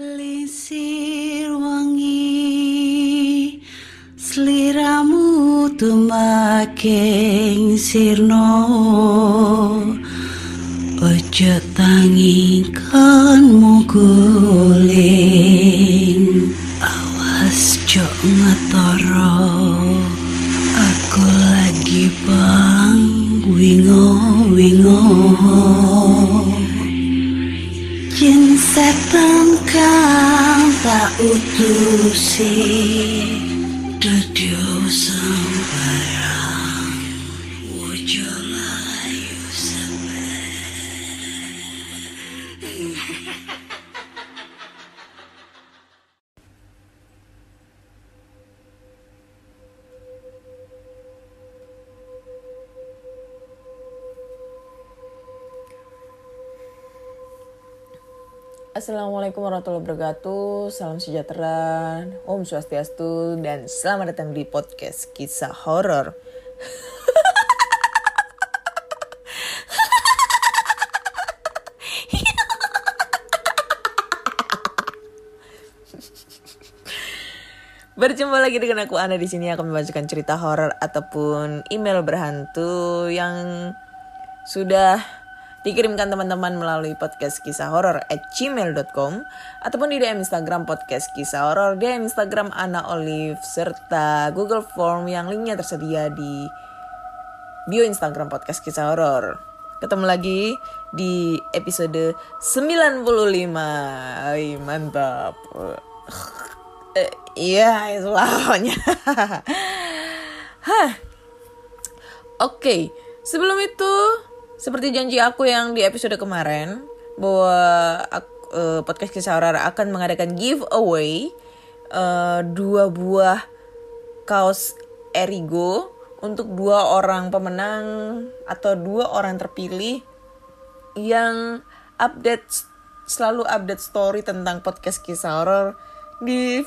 Lisir wangi Seliramu tumaking sirno. Ojo tangingkan muguling Awas jok ngetoro. Aku lagi bang wingo wingo. Jin setan tak Dudu Assalamualaikum warahmatullahi wabarakatuh. Salam sejahtera. Om Swastiastu Dan selamat datang di podcast kisah horor. Berjumpa lagi dengan aku Ana. Di sini akan membacakan cerita horor ataupun email berhantu yang sudah dikirimkan teman-teman melalui podcast kisah horor at gmail.com ataupun di DM Instagram podcast kisah horor, DM Instagram Ana Olive serta Google Form yang linknya tersedia di bio Instagram podcast kisah horor. Ketemu lagi di episode 95. Ay, mantap. Eh, Iya, itu lawannya. Hah. Oke, sebelum itu seperti janji aku yang di episode kemarin bahwa aku- eh, podcast kisah horor akan mengadakan giveaway eh, dua buah kaos Erigo untuk dua orang pemenang atau dua orang terpilih yang update selalu update story tentang podcast kisah horor di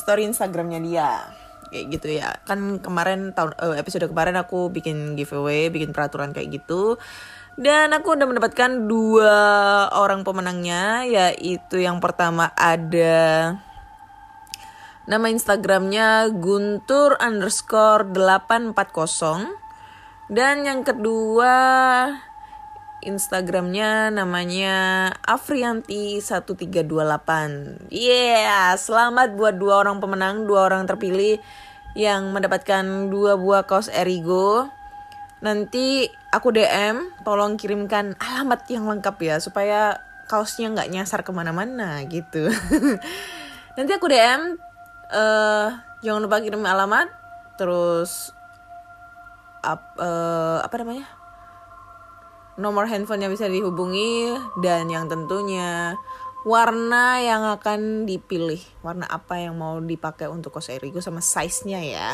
story Instagramnya dia kayak gitu ya. Kan kemarin tahun eh, episode kemarin aku bikin giveaway bikin peraturan kayak gitu. Dan aku udah mendapatkan dua orang pemenangnya yaitu yang pertama ada nama Instagramnya guntur underscore 840 dan yang kedua Instagramnya namanya Afrianti 1328 Yeah, selamat buat dua orang pemenang, dua orang terpilih yang mendapatkan dua buah kaos Erigo. Nanti aku DM, tolong kirimkan alamat yang lengkap ya supaya kaosnya nggak nyasar ke mana-mana gitu. Nanti aku DM, eh jangan lupa kirim alamat, terus ap- eh, apa namanya? Nomor handphonenya bisa dihubungi dan yang tentunya warna yang akan dipilih. Warna apa yang mau dipakai untuk kaos Erigo sama size-nya ya.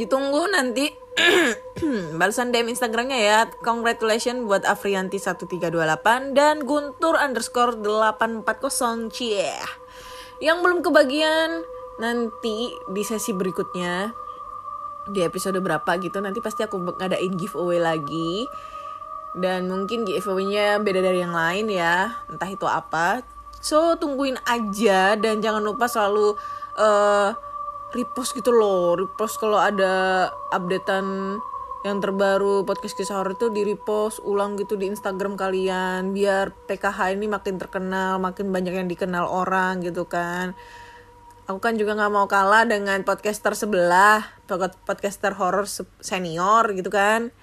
Ditunggu nanti. Balasan DM Instagramnya ya. Congratulations buat Afrianti 1328 dan Guntur underscore 840 cie. Yang belum kebagian nanti di sesi berikutnya di episode berapa gitu nanti pasti aku ngadain giveaway lagi dan mungkin giveaway-nya beda dari yang lain ya. Entah itu apa. So tungguin aja dan jangan lupa selalu eh repost gitu loh. Repost kalau ada updatean yang terbaru podcast kisah horor itu di repost ulang gitu di Instagram kalian. Biar PKH ini makin terkenal makin banyak yang dikenal orang gitu kan. Aku kan juga nggak mau kalah dengan podcaster sebelah pod- podcaster horor se- senior gitu kan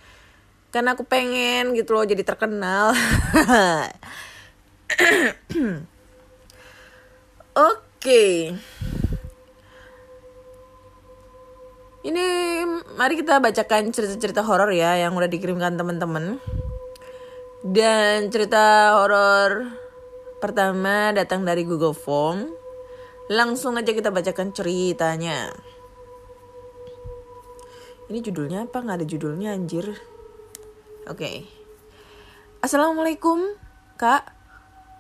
kan aku pengen gitu loh jadi terkenal. Oke. Ini mari kita bacakan cerita-cerita horor ya yang udah dikirimkan teman-teman. Dan cerita horor pertama datang dari Google Form. Langsung aja kita bacakan ceritanya. Ini judulnya apa? Nggak ada judulnya anjir Oke. Assalamualaikum, Kak.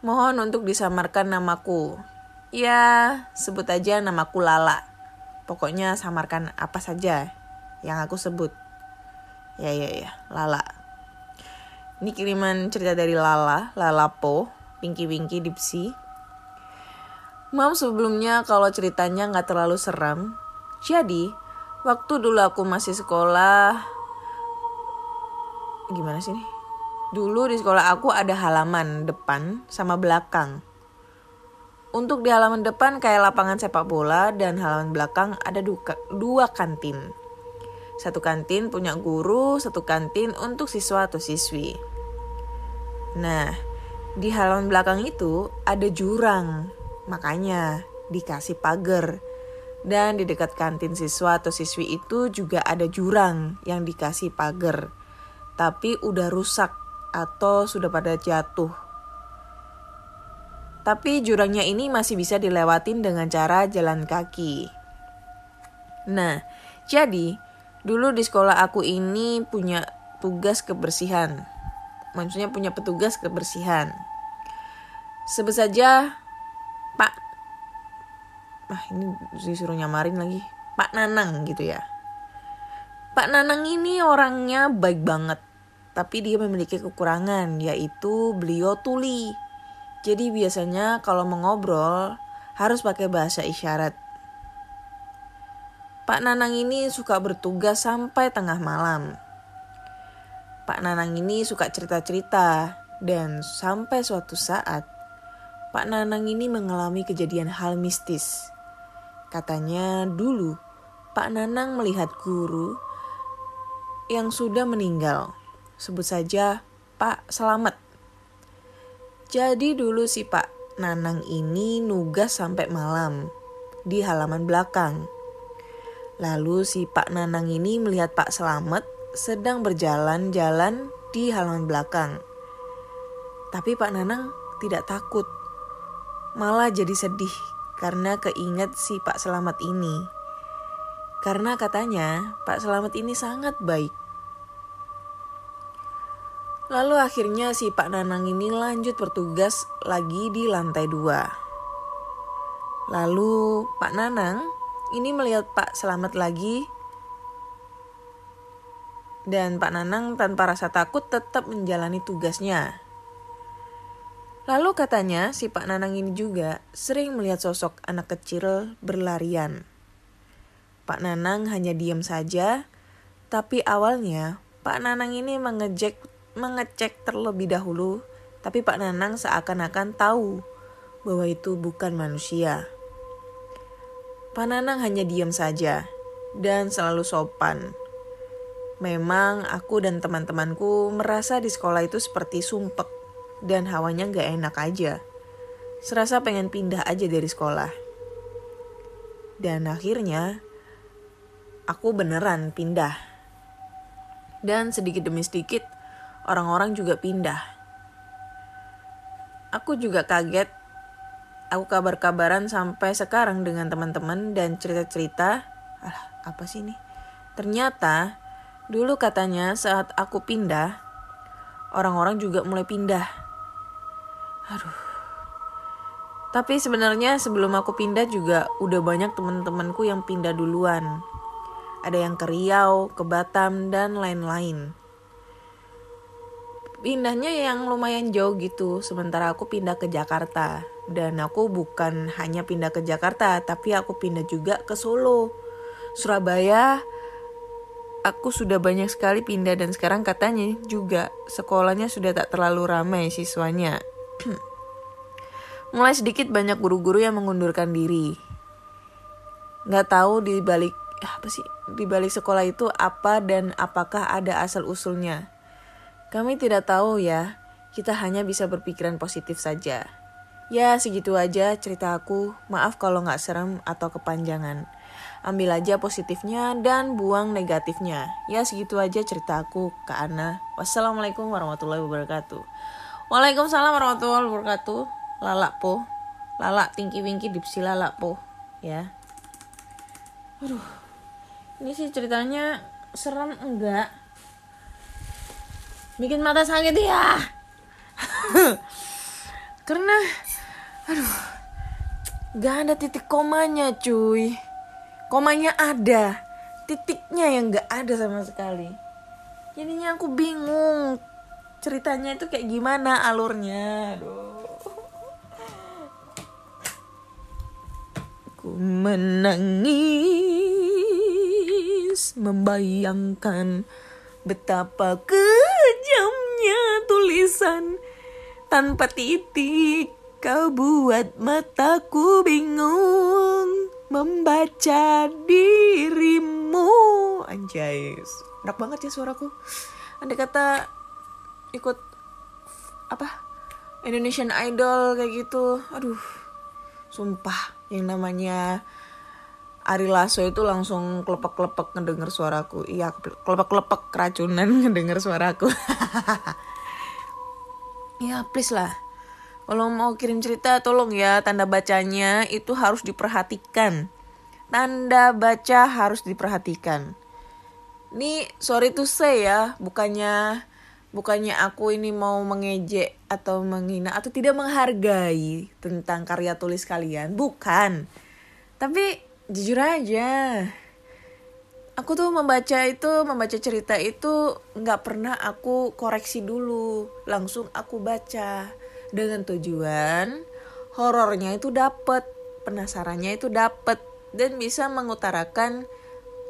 Mohon untuk disamarkan namaku. Ya, sebut aja namaku Lala. Pokoknya samarkan apa saja yang aku sebut. Ya, ya, ya, Lala. Ini kiriman cerita dari Lala, Lalapo, Pinky Winky Dipsy. Mam sebelumnya kalau ceritanya nggak terlalu seram. Jadi, waktu dulu aku masih sekolah, gimana sih nih? Dulu di sekolah aku ada halaman depan sama belakang. Untuk di halaman depan kayak lapangan sepak bola dan halaman belakang ada dua, dua kantin. Satu kantin punya guru, satu kantin untuk siswa atau siswi. Nah, di halaman belakang itu ada jurang, makanya dikasih pagar. Dan di dekat kantin siswa atau siswi itu juga ada jurang yang dikasih pagar. Tapi udah rusak atau sudah pada jatuh. Tapi jurangnya ini masih bisa dilewatin dengan cara jalan kaki. Nah, jadi dulu di sekolah aku ini punya tugas kebersihan. Maksudnya punya petugas kebersihan. Sebut saja Pak Ah, ini disuruh nyamarin lagi. Pak Nanang gitu ya. Pak Nanang ini orangnya baik banget tapi dia memiliki kekurangan yaitu beliau tuli. Jadi biasanya kalau mengobrol harus pakai bahasa isyarat. Pak Nanang ini suka bertugas sampai tengah malam. Pak Nanang ini suka cerita-cerita dan sampai suatu saat Pak Nanang ini mengalami kejadian hal mistis. Katanya dulu Pak Nanang melihat guru yang sudah meninggal sebut saja Pak Selamat. Jadi dulu si Pak Nanang ini nugas sampai malam di halaman belakang. Lalu si Pak Nanang ini melihat Pak Selamat sedang berjalan-jalan di halaman belakang. Tapi Pak Nanang tidak takut. Malah jadi sedih karena keinget si Pak Selamat ini. Karena katanya Pak Selamat ini sangat baik. Lalu akhirnya si Pak Nanang ini lanjut bertugas lagi di lantai dua. Lalu Pak Nanang ini melihat Pak Selamat lagi dan Pak Nanang tanpa rasa takut tetap menjalani tugasnya. Lalu katanya si Pak Nanang ini juga sering melihat sosok anak kecil berlarian. Pak Nanang hanya diam saja, tapi awalnya Pak Nanang ini mengejek mengecek terlebih dahulu, tapi Pak Nanang seakan-akan tahu bahwa itu bukan manusia. Pak Nanang hanya diam saja dan selalu sopan. Memang aku dan teman-temanku merasa di sekolah itu seperti sumpek dan hawanya gak enak aja. Serasa pengen pindah aja dari sekolah. Dan akhirnya aku beneran pindah. Dan sedikit demi sedikit orang-orang juga pindah. Aku juga kaget. Aku kabar-kabaran sampai sekarang dengan teman-teman dan cerita-cerita. Alah, apa sih ini? Ternyata dulu katanya saat aku pindah, orang-orang juga mulai pindah. Aduh. Tapi sebenarnya sebelum aku pindah juga udah banyak teman-temanku yang pindah duluan. Ada yang ke Riau, ke Batam, dan lain-lain pindahnya yang lumayan jauh gitu. Sementara aku pindah ke Jakarta. Dan aku bukan hanya pindah ke Jakarta tapi aku pindah juga ke Solo. Surabaya aku sudah banyak sekali pindah dan sekarang katanya juga sekolahnya sudah tak terlalu ramai siswanya. Mulai sedikit banyak guru-guru yang mengundurkan diri. Nggak tahu di balik apa sih di balik sekolah itu apa dan apakah ada asal usulnya kami tidak tahu ya, kita hanya bisa berpikiran positif saja. Ya segitu aja cerita aku, maaf kalau nggak serem atau kepanjangan. Ambil aja positifnya dan buang negatifnya. Ya segitu aja cerita aku, Kak Ana. Wassalamualaikum warahmatullahi wabarakatuh. Waalaikumsalam warahmatullahi wabarakatuh. Lalak po. Lalak tingki wingki dipsi lalak po. Ya. Aduh. Ini sih ceritanya serem enggak? Bikin mata sakit ya. Karena aduh gak ada titik komanya cuy. Komanya ada. Titiknya yang gak ada sama sekali. Jadinya aku bingung ceritanya itu kayak gimana alurnya. Aduh. Menangis membayangkan betapa kejamnya tulisan. Tanpa titik kau buat mataku bingung. Membaca dirimu. Anjay. Enak banget ya suaraku. Andai kata ikut apa Indonesian Idol kayak gitu. Aduh. Sumpah yang namanya Ari Lasso itu langsung kelepek-kelepek ngedenger suaraku. Iya kelepek-kelepek keracunan ngedenger suaraku. Ya please lah. Kalau mau kirim cerita tolong ya tanda bacanya itu harus diperhatikan. Tanda baca harus diperhatikan. Ini sorry to say ya bukannya bukannya aku ini mau mengejek atau menghina atau tidak menghargai tentang karya tulis kalian. Bukan. Tapi jujur aja. Aku tuh membaca itu membaca cerita itu nggak pernah aku koreksi dulu. Langsung aku baca. Dengan tujuan horornya itu dapet penasarannya itu dapet dan bisa mengutarakan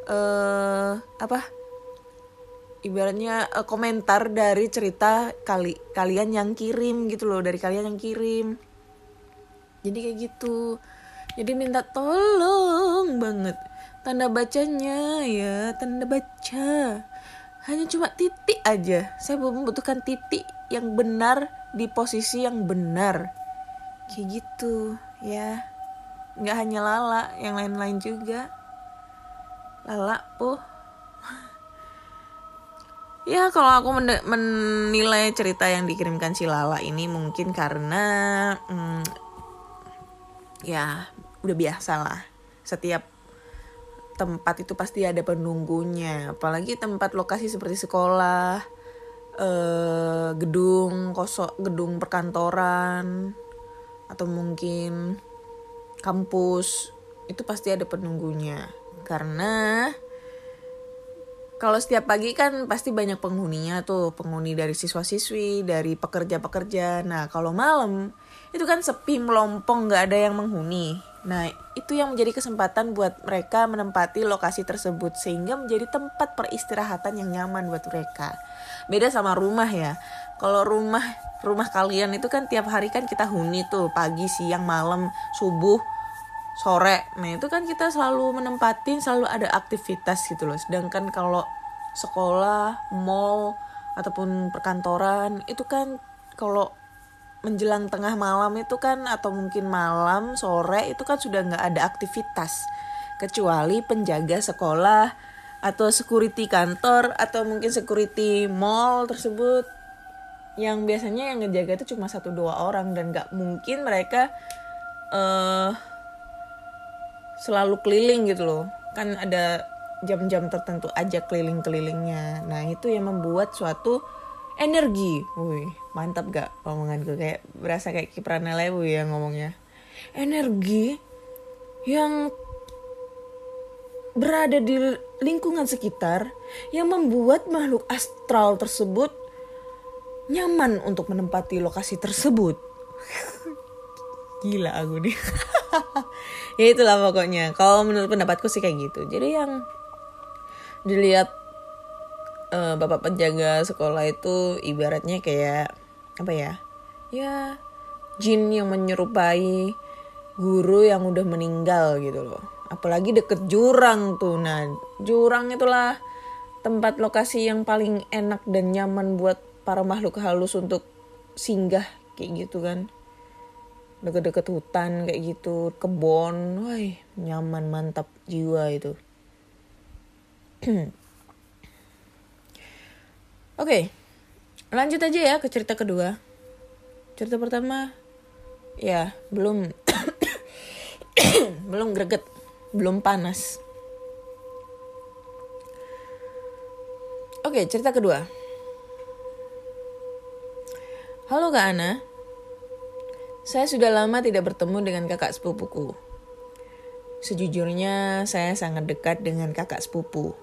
eh apa? Ibaratnya uh, komentar dari cerita kali kalian yang kirim gitu loh dari kalian yang kirim. Jadi kayak gitu jadi minta tolong banget. Tanda bacanya ya tanda baca. Hanya cuma titik aja. Saya membutuhkan titik yang benar di posisi yang benar. Kayak gitu ya. Nggak hanya lala yang lain-lain juga. Lala puh Ya kalau aku men- menilai cerita yang dikirimkan si Lala ini mungkin karena hmm, ya udah biasa lah. Setiap tempat itu pasti ada penunggunya. Apalagi tempat lokasi seperti sekolah eh, gedung kosong gedung perkantoran atau mungkin kampus itu pasti ada penunggunya. Karena kalau setiap pagi kan pasti banyak penghuninya tuh, penghuni dari siswa-siswi, dari pekerja-pekerja. Nah, kalau malam itu kan sepi melompong, nggak ada yang menghuni. Nah, itu yang menjadi kesempatan buat mereka menempati lokasi tersebut sehingga menjadi tempat peristirahatan yang nyaman buat mereka. Beda sama rumah ya. Kalau rumah rumah kalian itu kan tiap hari kan kita huni tuh, pagi, siang, malam, subuh, sore. Nah, itu kan kita selalu menempatin selalu ada aktivitas gitu loh. Sedangkan kalau sekolah, mall ataupun perkantoran itu kan kalau menjelang tengah malam itu kan atau mungkin malam sore itu kan sudah nggak ada aktivitas. Kecuali penjaga sekolah atau security kantor atau mungkin security mall tersebut. Yang biasanya yang ngejaga itu cuma satu dua orang dan nggak mungkin mereka uh, selalu keliling gitu loh. Kan ada jam-jam tertentu aja keliling-kelilingnya. Nah itu yang membuat suatu energi. Wih mantap gak omonganku? Kayak berasa kayak Kiprana Lewu ya ngomongnya. Energi yang berada di lingkungan sekitar yang membuat makhluk astral tersebut nyaman untuk menempati lokasi tersebut. Gila aku nih. Ya itulah pokoknya. Kalau menurut pendapatku sih kayak gitu. Jadi yang dilihat uh, bapak penjaga sekolah itu ibaratnya kayak apa ya ya jin yang menyerupai guru yang udah meninggal gitu loh. Apalagi deket jurang tuh. Nah jurang itulah tempat lokasi yang paling enak dan nyaman buat para makhluk halus untuk singgah kayak gitu kan. Deket-deket hutan kayak gitu kebon. Wah nyaman mantap jiwa itu oke okay, lanjut aja ya ke cerita kedua cerita pertama ya belum belum greget belum panas oke okay, cerita kedua halo kak Ana saya sudah lama tidak bertemu dengan kakak sepupuku. Sejujurnya, saya sangat dekat dengan kakak sepupu.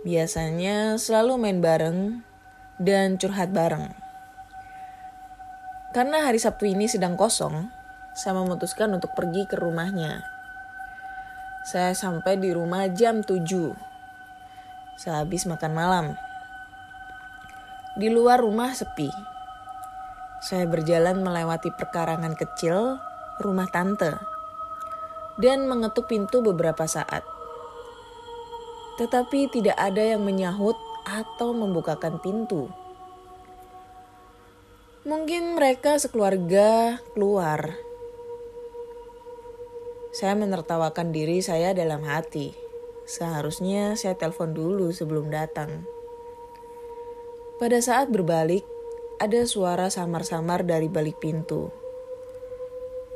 Biasanya selalu main bareng dan curhat bareng. Karena hari Sabtu ini sedang kosong, saya memutuskan untuk pergi ke rumahnya. Saya sampai di rumah jam 7. Sehabis makan malam. Di luar rumah sepi. Saya berjalan melewati perkarangan kecil rumah tante dan mengetuk pintu beberapa saat. Tetapi tidak ada yang menyahut atau membukakan pintu. Mungkin mereka sekeluarga keluar. Saya menertawakan diri saya dalam hati. Seharusnya saya telepon dulu sebelum datang. Pada saat berbalik, ada suara samar-samar dari balik pintu.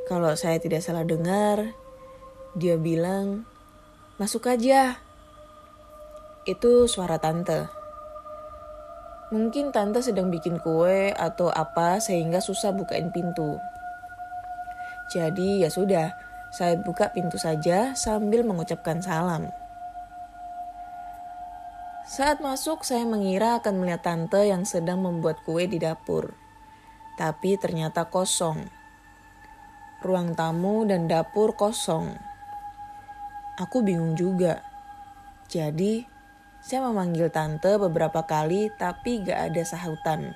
Kalau saya tidak salah dengar, dia bilang, "Masuk aja." Itu suara tante. Mungkin tante sedang bikin kue atau apa sehingga susah bukain pintu. Jadi ya sudah, saya buka pintu saja sambil mengucapkan salam. Saat masuk saya mengira akan melihat tante yang sedang membuat kue di dapur. Tapi ternyata kosong. Ruang tamu dan dapur kosong. Aku bingung juga. Jadi saya memanggil tante beberapa kali tapi gak ada sahutan.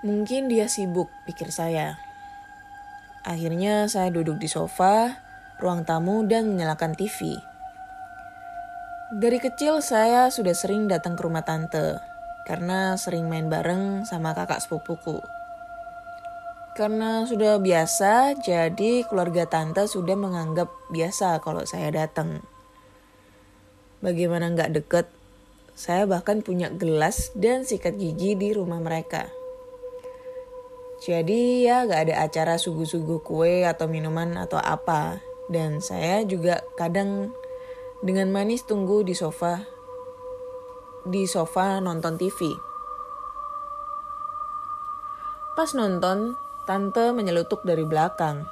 Mungkin dia sibuk, pikir saya. Akhirnya saya duduk di sofa, ruang tamu dan menyalakan TV. Dari kecil saya sudah sering datang ke rumah tante karena sering main bareng sama kakak sepupuku. Karena sudah biasa, jadi keluarga tante sudah menganggap biasa kalau saya datang. Bagaimana nggak deket? Saya bahkan punya gelas dan sikat gigi di rumah mereka. Jadi ya gak ada acara sugu-sugu kue atau minuman atau apa. Dan saya juga kadang dengan manis tunggu di sofa di sofa nonton TV. Pas nonton, tante menyelutuk dari belakang.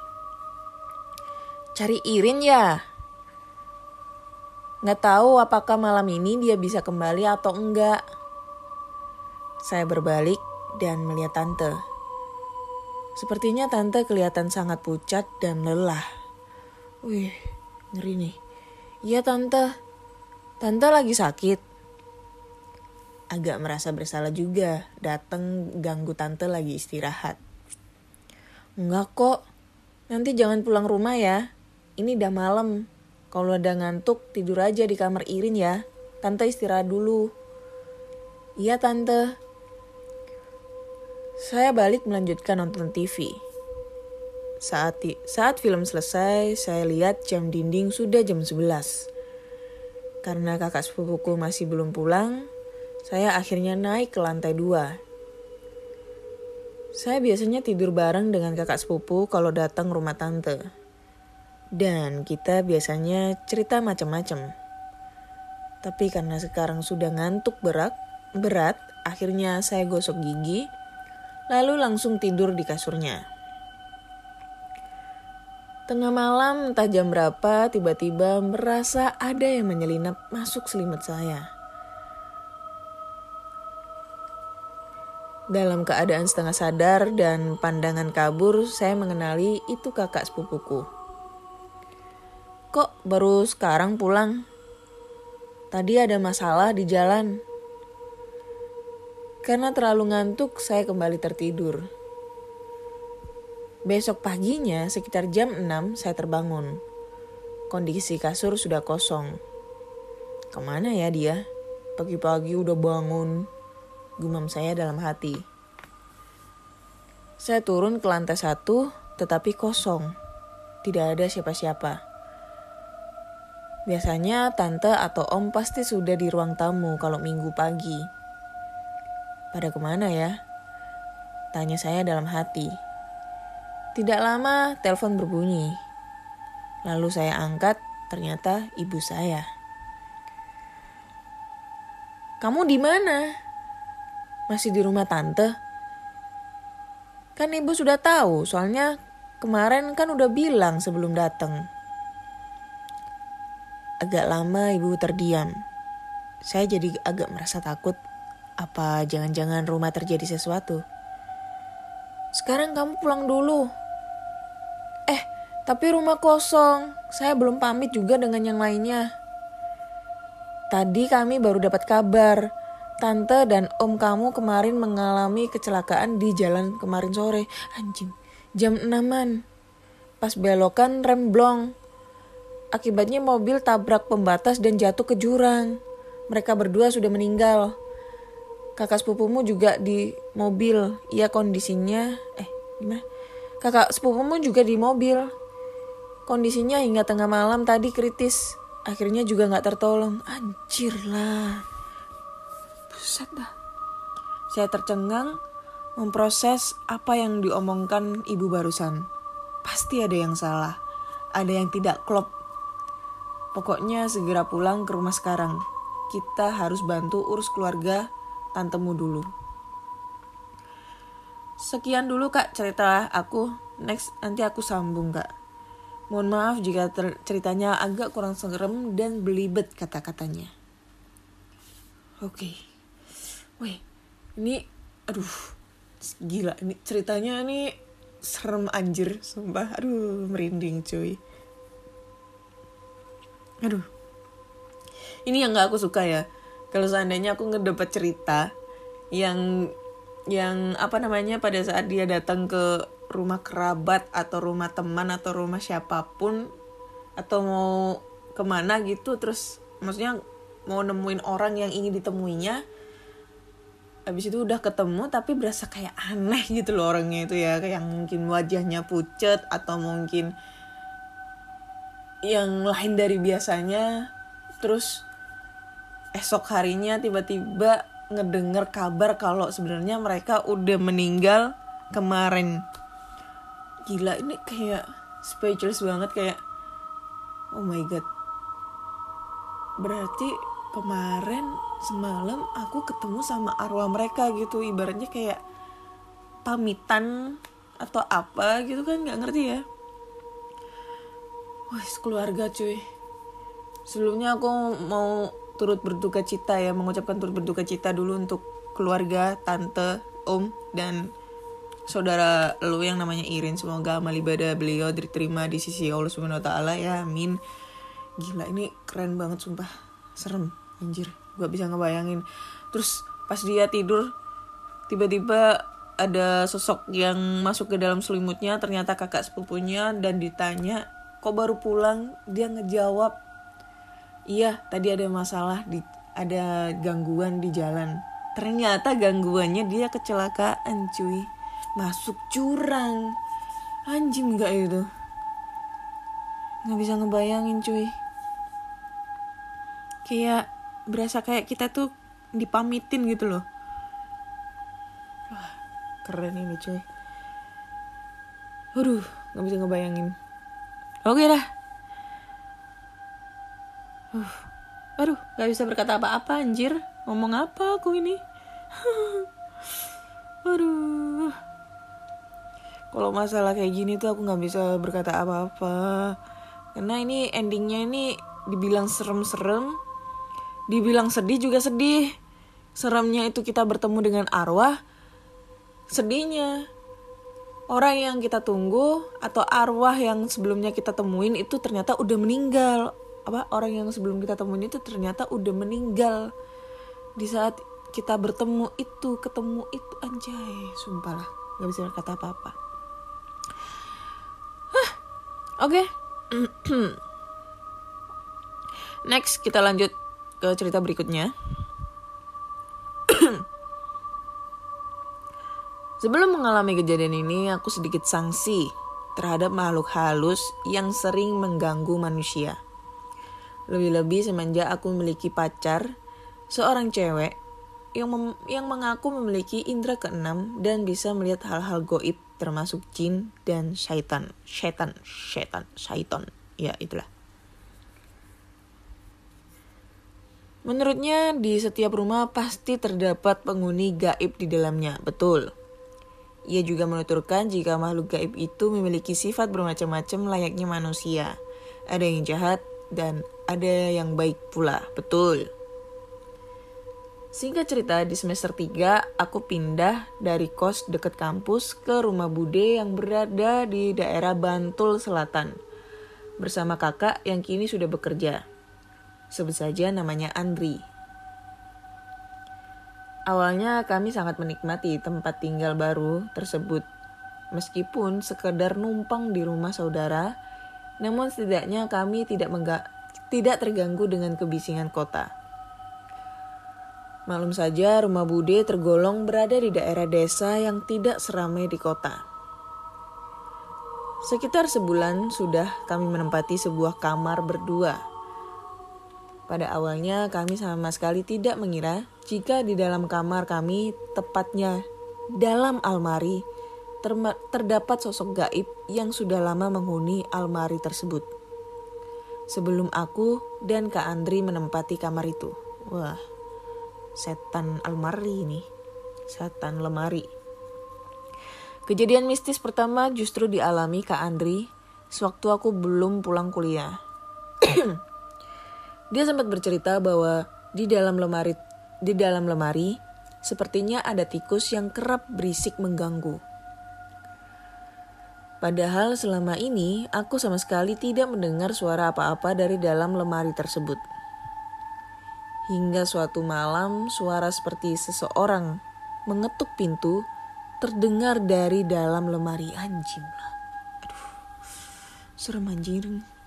Cari Irin ya? Nggak tahu apakah malam ini dia bisa kembali atau enggak. Saya berbalik dan melihat tante. Sepertinya tante kelihatan sangat pucat dan lelah. Wih, ngeri nih. Iya tante, tante lagi sakit. Agak merasa bersalah juga datang ganggu tante lagi istirahat. Enggak kok, nanti jangan pulang rumah ya. Ini udah malam, kalau udah ngantuk, tidur aja di kamar Irin ya. Tante istirahat dulu. Iya tante. Saya balik melanjutkan nonton TV. Saat, saat film selesai, saya lihat jam dinding sudah jam 11. Karena kakak sepupuku masih belum pulang, saya akhirnya naik ke lantai dua. Saya biasanya tidur bareng dengan kakak sepupu kalau datang rumah tante. Dan kita biasanya cerita macam-macam. Tapi karena sekarang sudah ngantuk berat, berat, akhirnya saya gosok gigi, lalu langsung tidur di kasurnya. Tengah malam, entah jam berapa, tiba-tiba merasa ada yang menyelinap masuk selimut saya. Dalam keadaan setengah sadar dan pandangan kabur, saya mengenali itu kakak sepupuku. Kok baru sekarang pulang? Tadi ada masalah di jalan. Karena terlalu ngantuk, saya kembali tertidur. Besok paginya, sekitar jam 6, saya terbangun. Kondisi kasur sudah kosong. Ke mana ya dia? Pagi-pagi udah bangun. Gumam saya dalam hati. Saya turun ke lantai satu, tetapi kosong. Tidak ada siapa-siapa. Biasanya tante atau om pasti sudah di ruang tamu kalau minggu pagi. Pada ke mana ya? Tanya saya dalam hati. Tidak lama telepon berbunyi. Lalu saya angkat, ternyata ibu saya. Kamu di mana? Masih di rumah tante? Kan ibu sudah tahu, soalnya kemarin kan udah bilang sebelum datang. Agak lama ibu terdiam. Saya jadi agak merasa takut. Apa jangan-jangan rumah terjadi sesuatu? Sekarang kamu pulang dulu. Eh, Tapi rumah kosong, saya belum pamit juga dengan yang lainnya. Tadi kami baru dapat kabar, tante dan om kamu kemarin mengalami kecelakaan di jalan kemarin sore. Anjing, jam 6 Pas belokan rem blong. Akibatnya mobil tabrak pembatas dan jatuh ke jurang. Mereka berdua sudah meninggal. Kakak sepupumu juga di mobil. Ia kondisinya eh gimana? Kakak sepupumu juga di mobil. Kondisinya hingga tengah malam tadi kritis. Akhirnya juga nggak tertolong. Anjir lah. Buset dah. Saya tercengang memproses apa yang diomongkan ibu barusan. Pasti ada yang salah. Ada yang tidak klop. Pokoknya segera pulang ke rumah sekarang. Kita harus bantu urus keluarga tantemu dulu. Sekian dulu kak cerita aku. Next nanti aku sambung kak. Mohon maaf jika ceritanya agak kurang serem dan belibet kata-katanya. Oke. Okay. Wih, ini aduh gila ini ceritanya ini serem anjir sumpah. Aduh, merinding cuy. Aduh. Ini yang gak aku suka ya. Kalau seandainya aku ngedapet cerita yang yang apa namanya pada saat dia datang ke rumah kerabat atau rumah teman atau rumah siapa pun atau mau ke mana gitu terus maksudnya mau nemuin orang yang ingin ditemuinya habis itu udah ketemu tapi berasa kayak aneh gitu loh orangnya itu ya kayak mungkin wajahnya pucet atau mungkin yang lain dari biasanya terus esok harinya tiba-tiba ngedenger kabar kalau sebenarnya mereka udah meninggal kemarin. Gila ini kayak speechless banget kayak oh my god. Berarti kemarin semalam aku ketemu sama arwah mereka gitu ibaratnya kayak pamitan atau apa gitu kan nggak ngerti ya wah keluarga cuy. Sebelumnya aku mau turut berduka cita ya mengucapkan turut berduka cita dulu untuk keluarga tante om dan saudara lu yang namanya Irin. Semoga amal ibadah beliau diterima di sisi Allah Subhanahu wa taala ya amin. Gila ini keren banget sumpah. Serem anjir. Gak bisa ngebayangin. Terus pas dia tidur tiba-tiba ada sosok yang masuk ke dalam selimutnya. Ternyata kakak sepupunya dan ditanya kok baru pulang? Dia ngejawab iya tadi ada masalah di ada gangguan di jalan. Ternyata gangguannya dia kecelakaan cuy. Masuk jurang. Anjing nggak itu? Nggak bisa ngebayangin cuy. Kayak berasa kayak kita tuh dipamitin gitu loh. Wah keren ini cuy. Aduh nggak bisa ngebayangin oke dah. Uh, aduh nggak bisa berkata apa-apa anjir. Ngomong apa aku ini? Aduh. Kalau masalah kayak gini tuh aku nggak bisa berkata apa-apa. Karena ini endingnya ini dibilang serem-serem dibilang sedih juga sedih. Seremnya itu kita bertemu dengan arwah sedihnya orang yang kita tunggu atau arwah yang sebelumnya kita temuin itu ternyata udah meninggal apa orang yang sebelum kita temuin itu ternyata udah meninggal di saat kita bertemu itu ketemu itu anjay sumpah lah nggak bisa berkata apa-apa Oke. Okay. Next kita lanjut ke cerita berikutnya. Sebelum mengalami kejadian ini, aku sedikit sanksi terhadap makhluk halus yang sering mengganggu manusia. Lebih-lebih semenjak aku memiliki pacar, seorang cewek yang mem yang mengaku memiliki indera keenam dan bisa melihat hal-hal goib termasuk jin dan syaitan. Syaitan, syaitan, syaiton. Ya, itulah. Menurutnya di setiap rumah pasti terdapat penghuni gaib di dalamnya, betul. Ia juga menuturkan jika makhluk gaib itu memiliki sifat bermacam-macam layaknya manusia. Ada yang jahat dan ada yang baik pula, betul. Singkat cerita, di semester 3 aku pindah dari kos deket kampus ke rumah bude yang berada di daerah Bantul Selatan. Bersama kakak yang kini sudah bekerja. Sebut saja namanya Andri. Awalnya kami sangat menikmati tempat tinggal baru tersebut. Meskipun sekedar numpang di rumah saudara, namun setidaknya kami tidak mengga tidak terganggu dengan kebisingan kota. Malum saja rumah Bude tergolong berada di daerah desa yang tidak seramai di kota. Sekitar sebulan sudah kami menempati sebuah kamar berdua. Pada awalnya kami sama sekali tidak mengira jika di dalam kamar kami, tepatnya dalam almari, terdapat sosok gaib yang sudah lama menghuni almari tersebut. Sebelum aku dan Kak Andri menempati kamar itu. Wah, setan almari ini, setan lemari. Kejadian mistis pertama justru dialami Kak Andri sewaktu aku belum pulang kuliah. Dia sempat bercerita bahwa di dalam lemari di dalam lemari sepertinya ada tikus yang kerap berisik mengganggu. Padahal selama ini aku sama sekali tidak mendengar suara apa-apa dari dalam lemari tersebut. Hingga suatu malam suara seperti seseorang mengetuk pintu terdengar dari dalam lemari anjing. Aduh, serem anjing.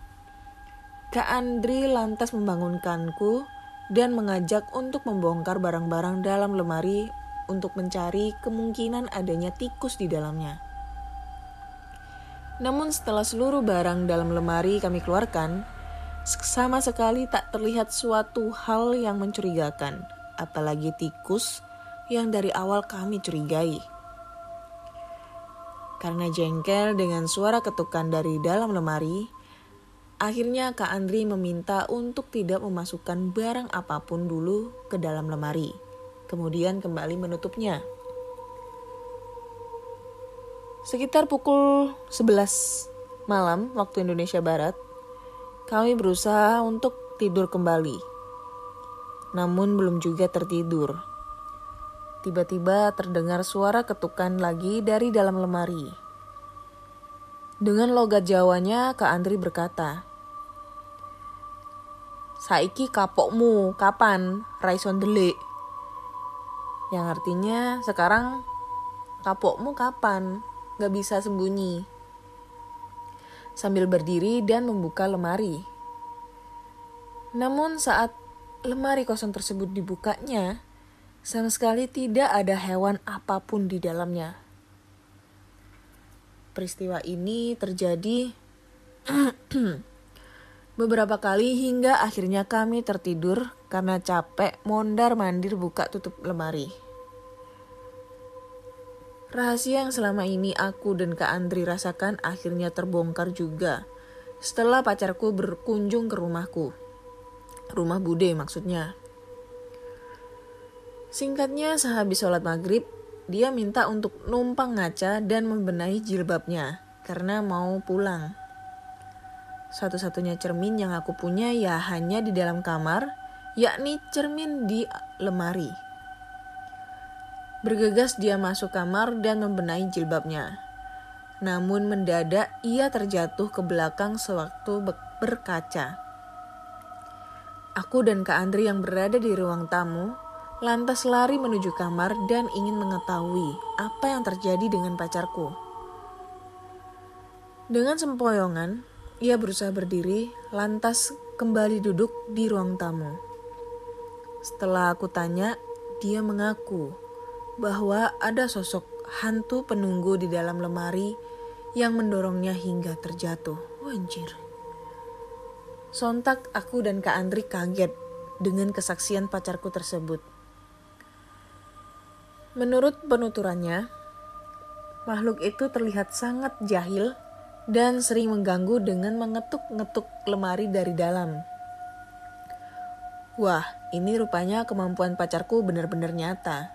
Kak Andri lantas membangunkanku dan mengajak untuk membongkar barang-barang dalam lemari untuk mencari kemungkinan adanya tikus di dalamnya. Namun setelah seluruh barang dalam lemari kami keluarkan, sama sekali tak terlihat suatu hal yang mencurigakan, apalagi tikus yang dari awal kami curigai. Karena jengkel dengan suara ketukan dari dalam lemari, akhirnya Kak Andri meminta untuk tidak memasukkan barang apa pun dulu ke dalam lemari, kemudian kembali menutupnya. Sekitar pukul 11 malam waktu Indonesia Barat, kami berusaha untuk tidur kembali, namun belum juga tertidur. Tiba-tiba terdengar suara ketukan lagi dari dalam lemari. Dengan logat Jawanya, Kak Andri berkata, Saiki kapokmu kapan raison delik? Yang artinya sekarang kapokmu kapan? Gak bisa sembunyi sambil berdiri dan membuka lemari. Namun saat lemari kosong tersebut dibukanya, sama sekali tidak ada hewan apa pun di dalamnya. Peristiwa ini terjadi beberapa kali hingga akhirnya kami tertidur karena capek mondar-mandir buka tutup lemari. Rahasia yang selama ini aku dan Kak Andri rasakan akhirnya terbongkar juga setelah pacarku berkunjung ke rumahku. Rumah Bude maksudnya. Singkatnya sehabis sholat maghrib, dia minta untuk numpang ngaca dan membenahi jilbabnya karena mau pulang. Satu-satunya cermin yang aku punya ya hanya di dalam kamar, yakni cermin di lemari. Bergegas dia masuk kamar dan membenahi jilbabnya. Namun mendadak ia terjatuh ke belakang sewaktu berkaca. Aku dan Kak Andri yang berada di ruang tamu lantas lari menuju kamar dan ingin mengetahui apa yang terjadi dengan pacarku. Dengan sempoyongan, ia berusaha berdiri, lantas kembali duduk di ruang tamu. Setelah aku tanya, dia mengaku bahwa ada sosok hantu penunggu di dalam lemari yang mendorongnya hingga terjatuh. Wanjir. Sontak aku dan Kak Andri kaget dengan kesaksian pacarku tersebut. Menurut penuturannya, makhluk itu terlihat sangat jahil dan sering mengganggu dengan mengetuk-ngetuk lemari dari dalam. Wah, ini rupanya kemampuan pacarku benar-benar nyata.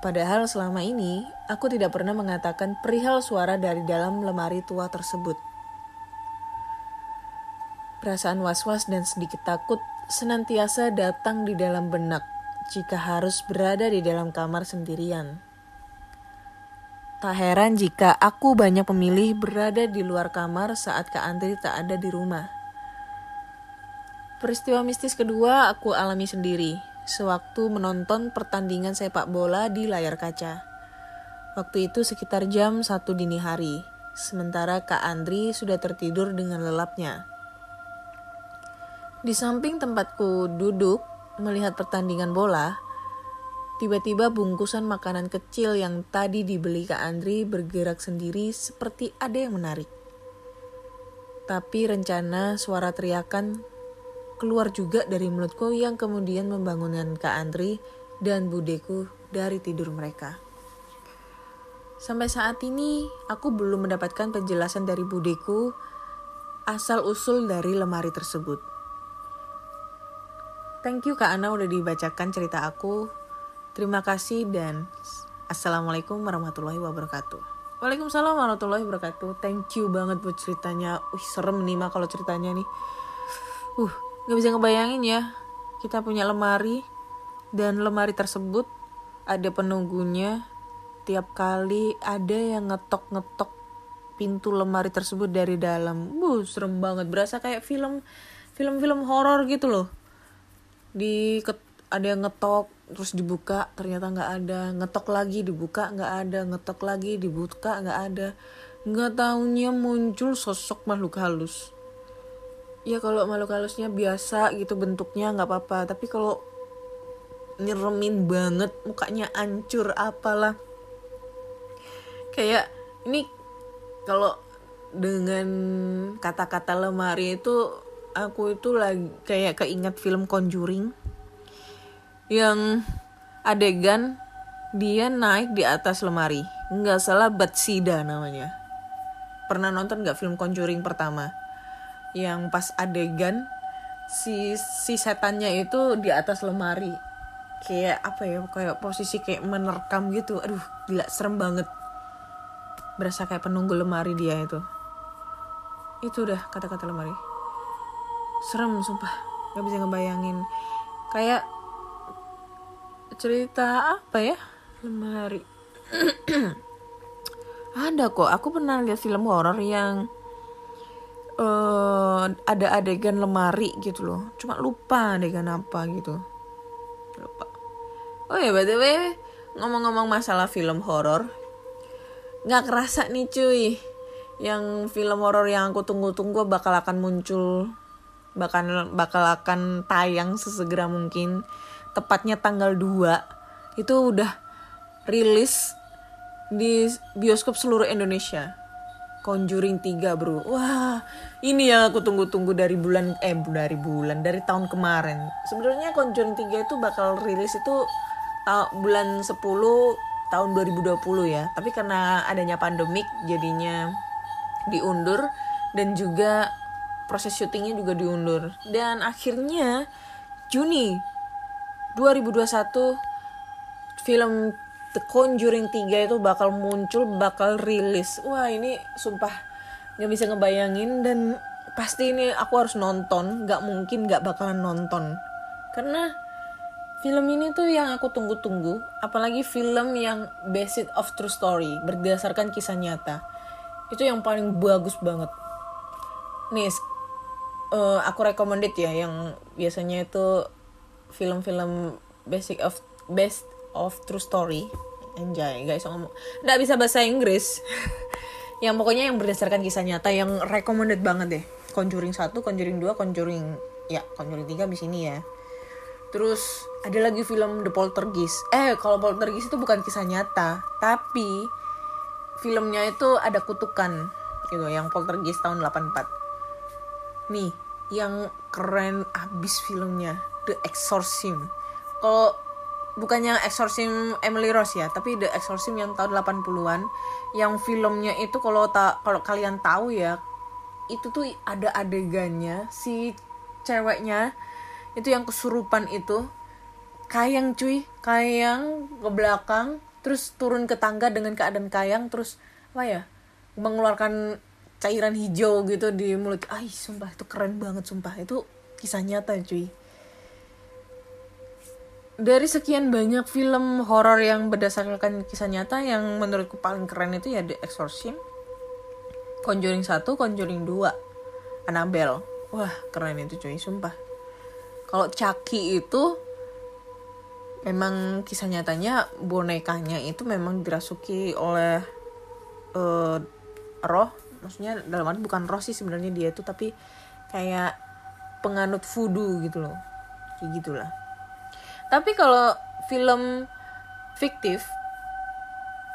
Padahal selama ini aku tidak pernah mengatakan perihal suara dari dalam lemari tua tersebut. Perasaan was-was dan sedikit takut senantiasa datang di dalam benak jika harus berada di dalam kamar sendirian. Tak heran jika aku banyak pemilih berada di luar kamar saat Kak Andri tak ada di rumah. Peristiwa mistis kedua aku alami sendiri sewaktu menonton pertandingan sepak bola di layar kaca. Waktu itu sekitar jam satu dini hari, sementara Kak Andri sudah tertidur dengan lelapnya. Di samping tempatku duduk melihat pertandingan bola, tiba-tiba bungkusan makanan kecil yang tadi dibeli Kak Andri bergerak sendiri seperti ada yang menarik. Tapi rencana suara teriakan keluar juga dari mulutku yang kemudian membangunkan Kak Andri dan budeku dari tidur mereka. Sampai saat ini, aku belum mendapatkan penjelasan dari budeku asal-usul dari lemari tersebut. Thank you Kak Ana udah dibacakan cerita aku. Terima kasih dan Assalamualaikum warahmatullahi wabarakatuh. Waalaikumsalam warahmatullahi wabarakatuh. Thank you banget buat ceritanya. Wih serem nih mah kalau ceritanya nih. Uh, Gak bisa ngebayangin ya, kita punya lemari dan lemari tersebut ada penunggunya. Tiap kali ada yang ngetok-ngetok pintu lemari tersebut dari dalam. Buh, serem banget. Berasa kayak film film-film horor gitu loh. Di ada yang ngetok terus dibuka ternyata nggak ada. Ngetok lagi dibuka nggak ada. Ngetok lagi dibuka nggak ada. Nggak taunya muncul sosok makhluk halus. Ya kalau makhluk halusnya biasa gitu bentuknya nggak apa-apa. Tapi kalau nyeremin banget mukanya ancur apalah. Kayak ini kalau dengan kata-kata lemari itu aku itu lagi kayak keinget film Conjuring yang adegan dia naik di atas lemari. Nggak salah Batsida namanya. Pernah nonton nggak film Conjuring pertama? Yang pas adegan si si setannya itu di atas lemari. Kayak apa ya kayak posisi kayak menerkam gitu. Aduh gila serem banget. Berasa kayak penunggu lemari dia itu. Itu udah kata-kata lemari. Serem sumpah. Nggak bisa ngebayangin. Kayak cerita apa ya? Lemari. Ada kok. Aku pernah lihat film horor yang uh, ada adegan lemari gitu loh. Cuma lupa adegan apa gitu. Lupa. Oh ya btw ngomong-ngomong masalah film horor nggak kerasa nih cuy yang film horor yang aku tunggu-tunggu bakal akan muncul bakal bakal akan tayang sesegera mungkin tepatnya tanggal 2 itu udah rilis di bioskop seluruh Indonesia. Conjuring 3 bro. Wah ini yang aku tunggu-tunggu dari bulan Eh dari bulan Dari tahun kemarin. Sebenarnya Conjuring 3 itu bakal rilis itu ta Bulan 10 tahun 2020 ya. Tapi karena adanya pandemik Jadinya diundur. Dan juga proses syutingnya juga diundur. Dan akhirnya Juni 2021 film The Conjuring 3 itu bakal muncul, bakal rilis. Wah ini sumpah nggak bisa ngebayangin dan pasti ini aku harus nonton, nggak mungkin nggak bakalan nonton. Karena film ini tuh yang aku tunggu-tunggu, apalagi film yang based of true story, berdasarkan kisah nyata. Itu yang paling bagus banget. Nih, uh, aku recommended ya yang biasanya itu film-film basic of best of true story. Anjay guys ngomong nggak bisa bahasa Inggris. Yang pokoknya yang berdasarkan kisah nyata yang recommended banget deh. Conjuring 1, Conjuring 2, Conjuring ya Conjuring 3 di sini ya. Terus ada lagi film The Poltergeist. Eh kalau Poltergeist itu bukan kisah nyata tapi filmnya itu ada kutukan gitu yang Poltergeist tahun 84 nih yang keren abis filmnya The Exorcism kalau bukannya Exorcism Emily Rose ya, tapi The Exorcism yang tahun 80-an yang filmnya itu kalau tak kalau kalian tahu ya, itu tuh ada adegannya si ceweknya itu yang kesurupan itu kayang cuy, kayang ke belakang terus turun ke tangga dengan keadaan kayang terus apa ya? mengeluarkan cairan hijau gitu di mulut. Ay, sumpah itu keren banget sumpah. Itu kisah nyata cuy dari sekian banyak film horor yang berdasarkan kisah nyata yang menurutku paling keren itu ya The Exorcist, Conjuring 1, Conjuring 2, Annabelle. Wah, keren itu cuy, sumpah. Kalau Chucky itu memang kisah nyatanya bonekanya itu memang dirasuki oleh eh, roh, maksudnya dalam arti bukan roh sih sebenarnya dia itu tapi kayak penganut voodoo gitu loh. Kayak gitulah. Tapi kalau film fiktif,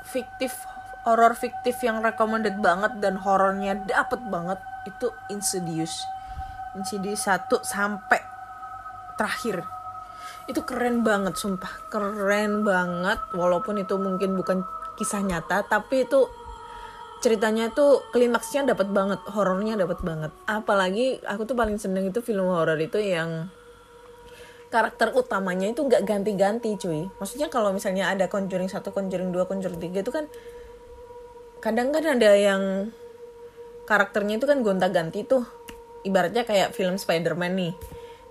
fiktif horor fiktif yang recommended banget dan horornya dapet banget itu Insidious. Insidious 1 sampai terakhir. Itu keren banget sumpah, keren banget walaupun itu mungkin bukan kisah nyata tapi itu ceritanya tuh klimaksnya dapat banget, horornya dapat banget. Apalagi aku tuh paling seneng itu film horor itu yang karakter utamanya itu nggak ganti-ganti cuy. Maksudnya kalau misalnya ada Conjuring 1, Conjuring 2, Conjuring 3 itu kan kadang kan ada yang karakternya itu kan gonta-ganti tuh. Ibaratnya kayak film Spider-Man nih.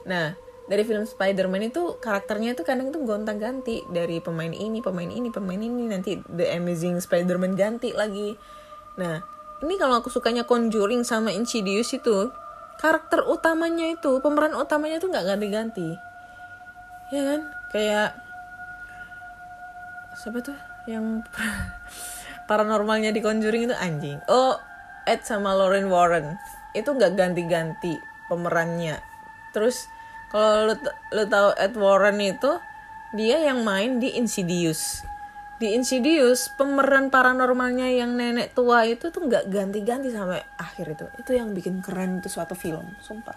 Nah, dari film Spider-Man itu karakternya itu kadang tuh gonta-ganti dari pemain ini, pemain ini, pemain ini nanti The Amazing Spider-Man ganti lagi. Nah, ini kalau aku sukanya Conjuring sama Insidious itu karakter utamanya itu pemeran utamanya tuh nggak ganti-ganti ya kan? Kayak siapa tuh yang paranormalnya di Conjuring itu? Anjing. Oh Ed sama Lauren Warren. Itu nggak ganti-ganti pemerannya. Terus kalau lu, lu tahu Ed Warren itu dia yang main di Insidious. Di Insidious pemeran paranormalnya yang nenek tua itu tuh nggak ganti-ganti sampai akhir itu. Itu yang bikin keren itu suatu film sumpah.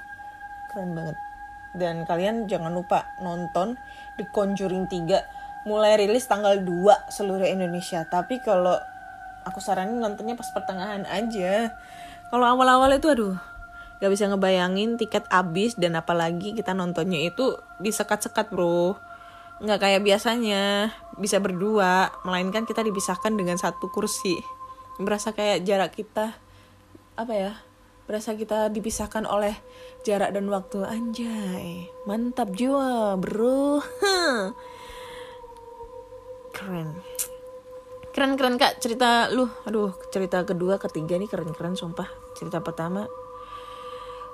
Keren banget dan kalian jangan lupa nonton The Conjuring 3 mulai rilis tanggal 2 seluruh Indonesia. Tapi kalau aku saranin nontonnya pas pertengahan aja. Kalau awal-awal itu aduh gak bisa ngebayangin tiket habis dan apalagi kita nontonnya itu disekat-sekat bro. Nggak kayak biasanya bisa berdua melainkan kita dipisahkan dengan satu kursi. Berasa kayak jarak kita apa ya berasa kita dipisahkan oleh jarak dan waktu. Anjay mantap jiwa bro. Keren. Keren keren kak. Cerita lu. Aduh cerita kedua ketiga nih keren keren sumpah. Cerita pertama.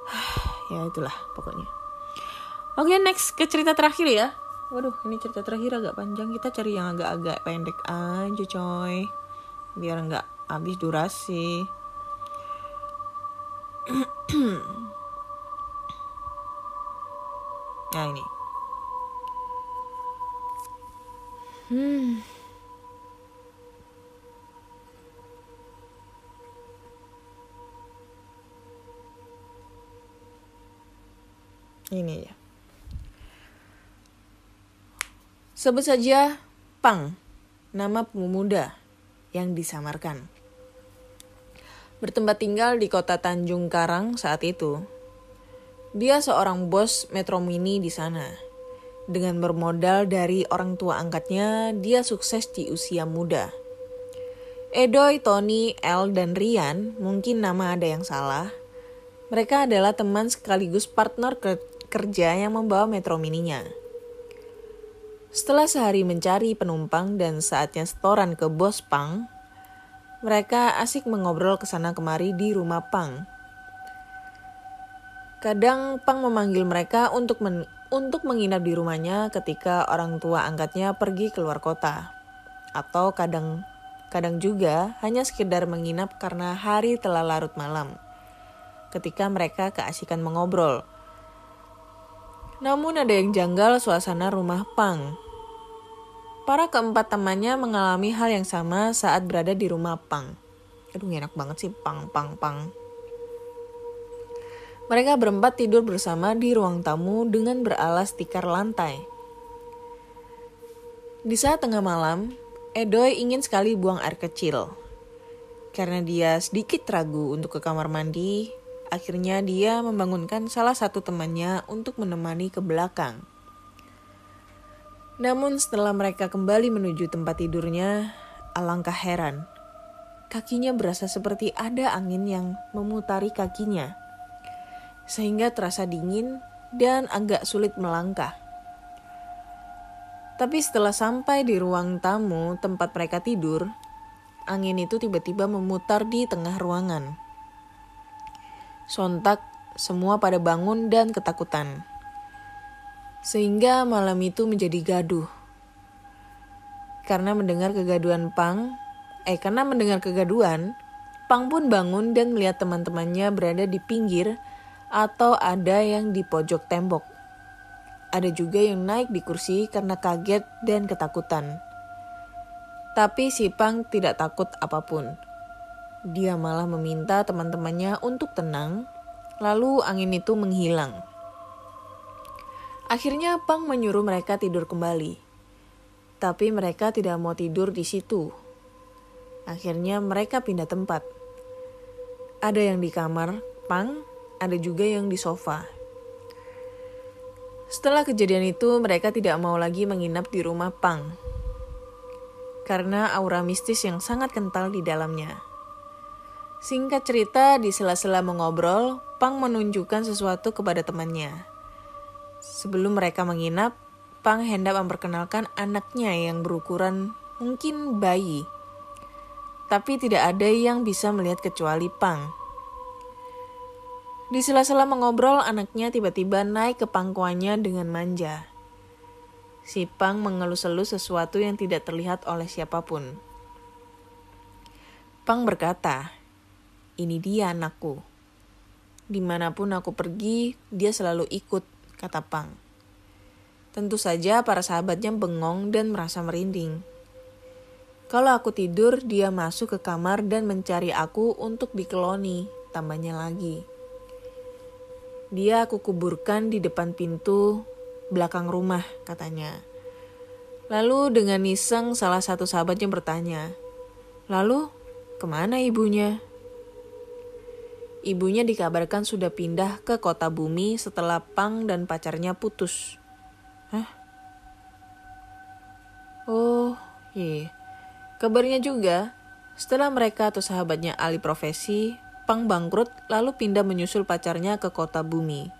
Ya itulah pokoknya. Oke next ke cerita terakhir ya. Waduh ini cerita terakhir agak panjang. Kita cari yang agak-agak pendek aja coy. Biar nggak habis durasi nah ini. Hmm. Ini ya Sebut saja Pang, nama pemuda yang disamarkan. Bertempat tinggal di kota Tanjung Karang saat itu. Dia seorang bos Metro Mini di sana. Dengan bermodal dari orang tua angkatnya, dia sukses di usia muda. Edoy, Tony, El, dan Rian, mungkin nama ada yang salah. Mereka adalah teman sekaligus partner kerja yang membawa Metro Mininya. Setelah sehari mencari penumpang dan saatnya setoran ke bos Pang, mereka asik mengobrol ke sana kemari di rumah Pang. Kadang Pang memanggil mereka untuk men untuk menginap di rumahnya ketika orang tua angkatnya pergi keluar kota. Atau kadang kadang juga hanya sekedar menginap karena hari telah larut malam. Ketika mereka keasikan mengobrol. Namun ada yang janggal suasana rumah Pang Para keempat temannya mengalami hal yang sama saat berada di rumah Pang. Aduh enak banget sih Pang, Pang, Pang. Mereka berempat tidur bersama di ruang tamu dengan beralas tikar lantai. Di saat tengah malam, Edoy ingin sekali buang air kecil. Karena dia sedikit ragu untuk ke kamar mandi, akhirnya dia membangunkan salah satu temannya untuk menemani ke belakang. Namun setelah mereka kembali menuju tempat tidurnya, alangkah heran. Kakinya berasa seperti ada angin yang memutari kakinya. Sehingga terasa dingin dan agak sulit melangkah. Tapi setelah sampai di ruang tamu tempat mereka tidur, angin itu tiba-tiba memutar di tengah ruangan. Sontak, semua pada bangun dan ketakutan. Sehingga malam itu menjadi gaduh. Karena mendengar kegaduhan Pang, eh karena mendengar kegaduhan, Pang pun bangun dan melihat teman-temannya berada di pinggir atau ada yang di pojok tembok. Ada juga yang naik di kursi karena kaget dan ketakutan. Tapi si Pang tidak takut apa pun. Dia malah meminta teman-temannya untuk tenang, lalu angin itu menghilang. Akhirnya Pang menyuruh mereka tidur kembali. Tapi mereka tidak mau tidur di situ. Akhirnya mereka pindah tempat. Ada yang di kamar Pang, ada juga yang di sofa. Setelah kejadian itu, mereka tidak mau lagi menginap di rumah Pang. Karena aura mistis yang sangat kental di dalamnya. Singkat cerita, di sela-sela mengobrol, Pang menunjukkan sesuatu kepada temannya. Sebelum mereka menginap, Pang hendak memperkenalkan anaknya yang berukuran mungkin bayi. Tapi tidak ada yang bisa melihat kecuali Pang. Di sela-sela mengobrol, anaknya tiba-tiba naik ke pangkuannya dengan manja. Si Pang mengelus-elus sesuatu yang tidak terlihat oleh siapa pun. Pang berkata, ini dia anakku. Di mana pun aku pergi, dia selalu ikut, kata Pang. Tentu saja para sahabatnya bengong dan merasa merinding. Kalau aku tidur, dia masuk ke kamar dan mencari aku untuk dikeloni, tambahnya lagi. Dia aku kuburkan di depan pintu belakang rumah, katanya. Lalu dengan iseng salah satu sahabatnya bertanya, Lalu, ke mana ibunya? Ibunya dikabarkan sudah pindah ke kota bumi setelah Pang dan pacarnya putus. Hah? Oh, iya. Kabarnya juga, setelah mereka atau sahabatnya alih profesi, Pang bangkrut lalu pindah menyusul pacarnya ke kota bumi.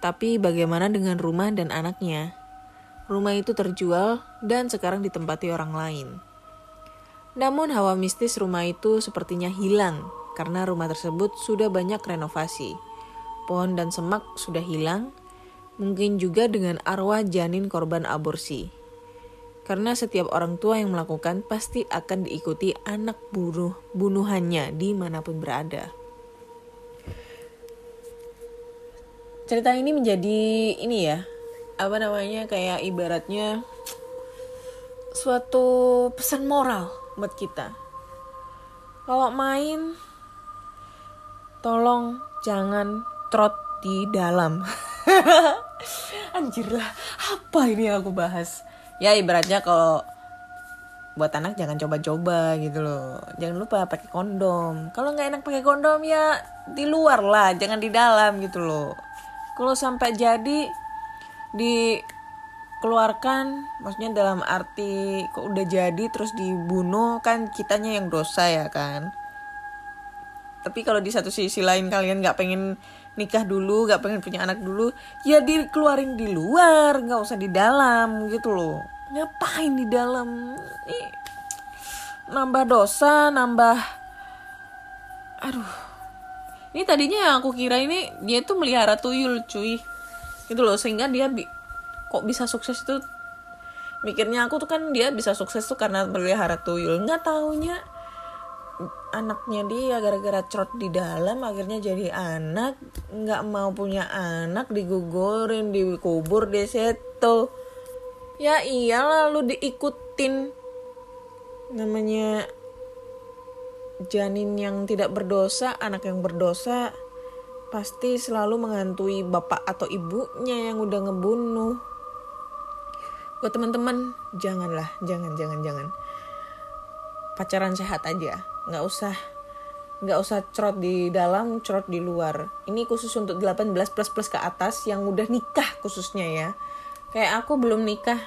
Tapi bagaimana dengan rumah dan anaknya? Rumah itu terjual dan sekarang ditempati orang lain. Namun hawa mistis rumah itu sepertinya hilang karena rumah tersebut sudah banyak renovasi. Pohon dan semak sudah hilang, mungkin juga dengan arwah janin korban aborsi. Karena setiap orang tua yang melakukan pasti akan diikuti anak bunuh bunuhannya di mana pun berada. Cerita ini menjadi ini ya, apa namanya kayak ibaratnya suatu pesan moral buat kita. Kalau main tolong jangan trot di dalam. Anjir lah, apa ini yang aku bahas? Ya ibaratnya kalau buat anak jangan coba-coba gitu loh. Jangan lupa pakai kondom. Kalau nggak enak pakai kondom ya di luar lah, jangan di dalam gitu loh. Kalau sampai jadi dikeluarkan, maksudnya dalam arti kok udah jadi terus dibunuh kan kitanya yang dosa ya kan tapi kalau di satu sisi lain kalian nggak pengen nikah dulu nggak pengen punya anak dulu ya dikeluarin di luar nggak usah di dalam gitu loh. Ngapain di dalam? Ih, nambah dosa nambah aduh. Ini tadinya yang aku kira ini dia tuh melihara tuyul cuy. Gitu loh sehingga dia bi kok bisa sukses itu? Mikirnya aku tuh kan dia bisa sukses tuh karena melihara tuyul. Nggak taunya anaknya dia gara-gara crot di dalam akhirnya jadi anak. Nggak mau punya anak digugurin dikubur di situ ya iya lalu diikutin. Namanya janin yang tidak berdosa anak yang berdosa pasti selalu menghantui bapak atau ibunya yang udah ngebunuh. Buat teman-teman janganlah jangan jangan jangan. Pacaran sehat aja nggak usah nggak usah crot di dalam crot di luar. Ini khusus untuk 18 plus plus ke atas yang udah nikah khususnya ya. Kayak aku belum nikah.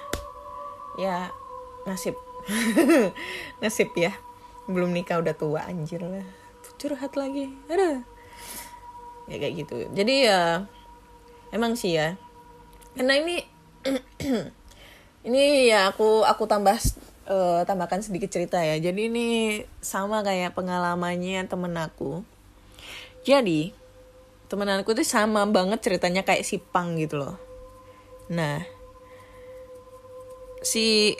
Ya nasib. Nasib ya. Belum nikah udah tua anjir lah. Curhat lagi. Ada ya kayak gitu. Jadi ya emang sih ya. Karena ini ini ya aku aku tambah eh, tambahkan sedikit cerita ya. Jadi ini sama kayak pengalamannya temen aku. Jadi temen aku tuh sama banget ceritanya kayak si Pang gitu loh. Nah si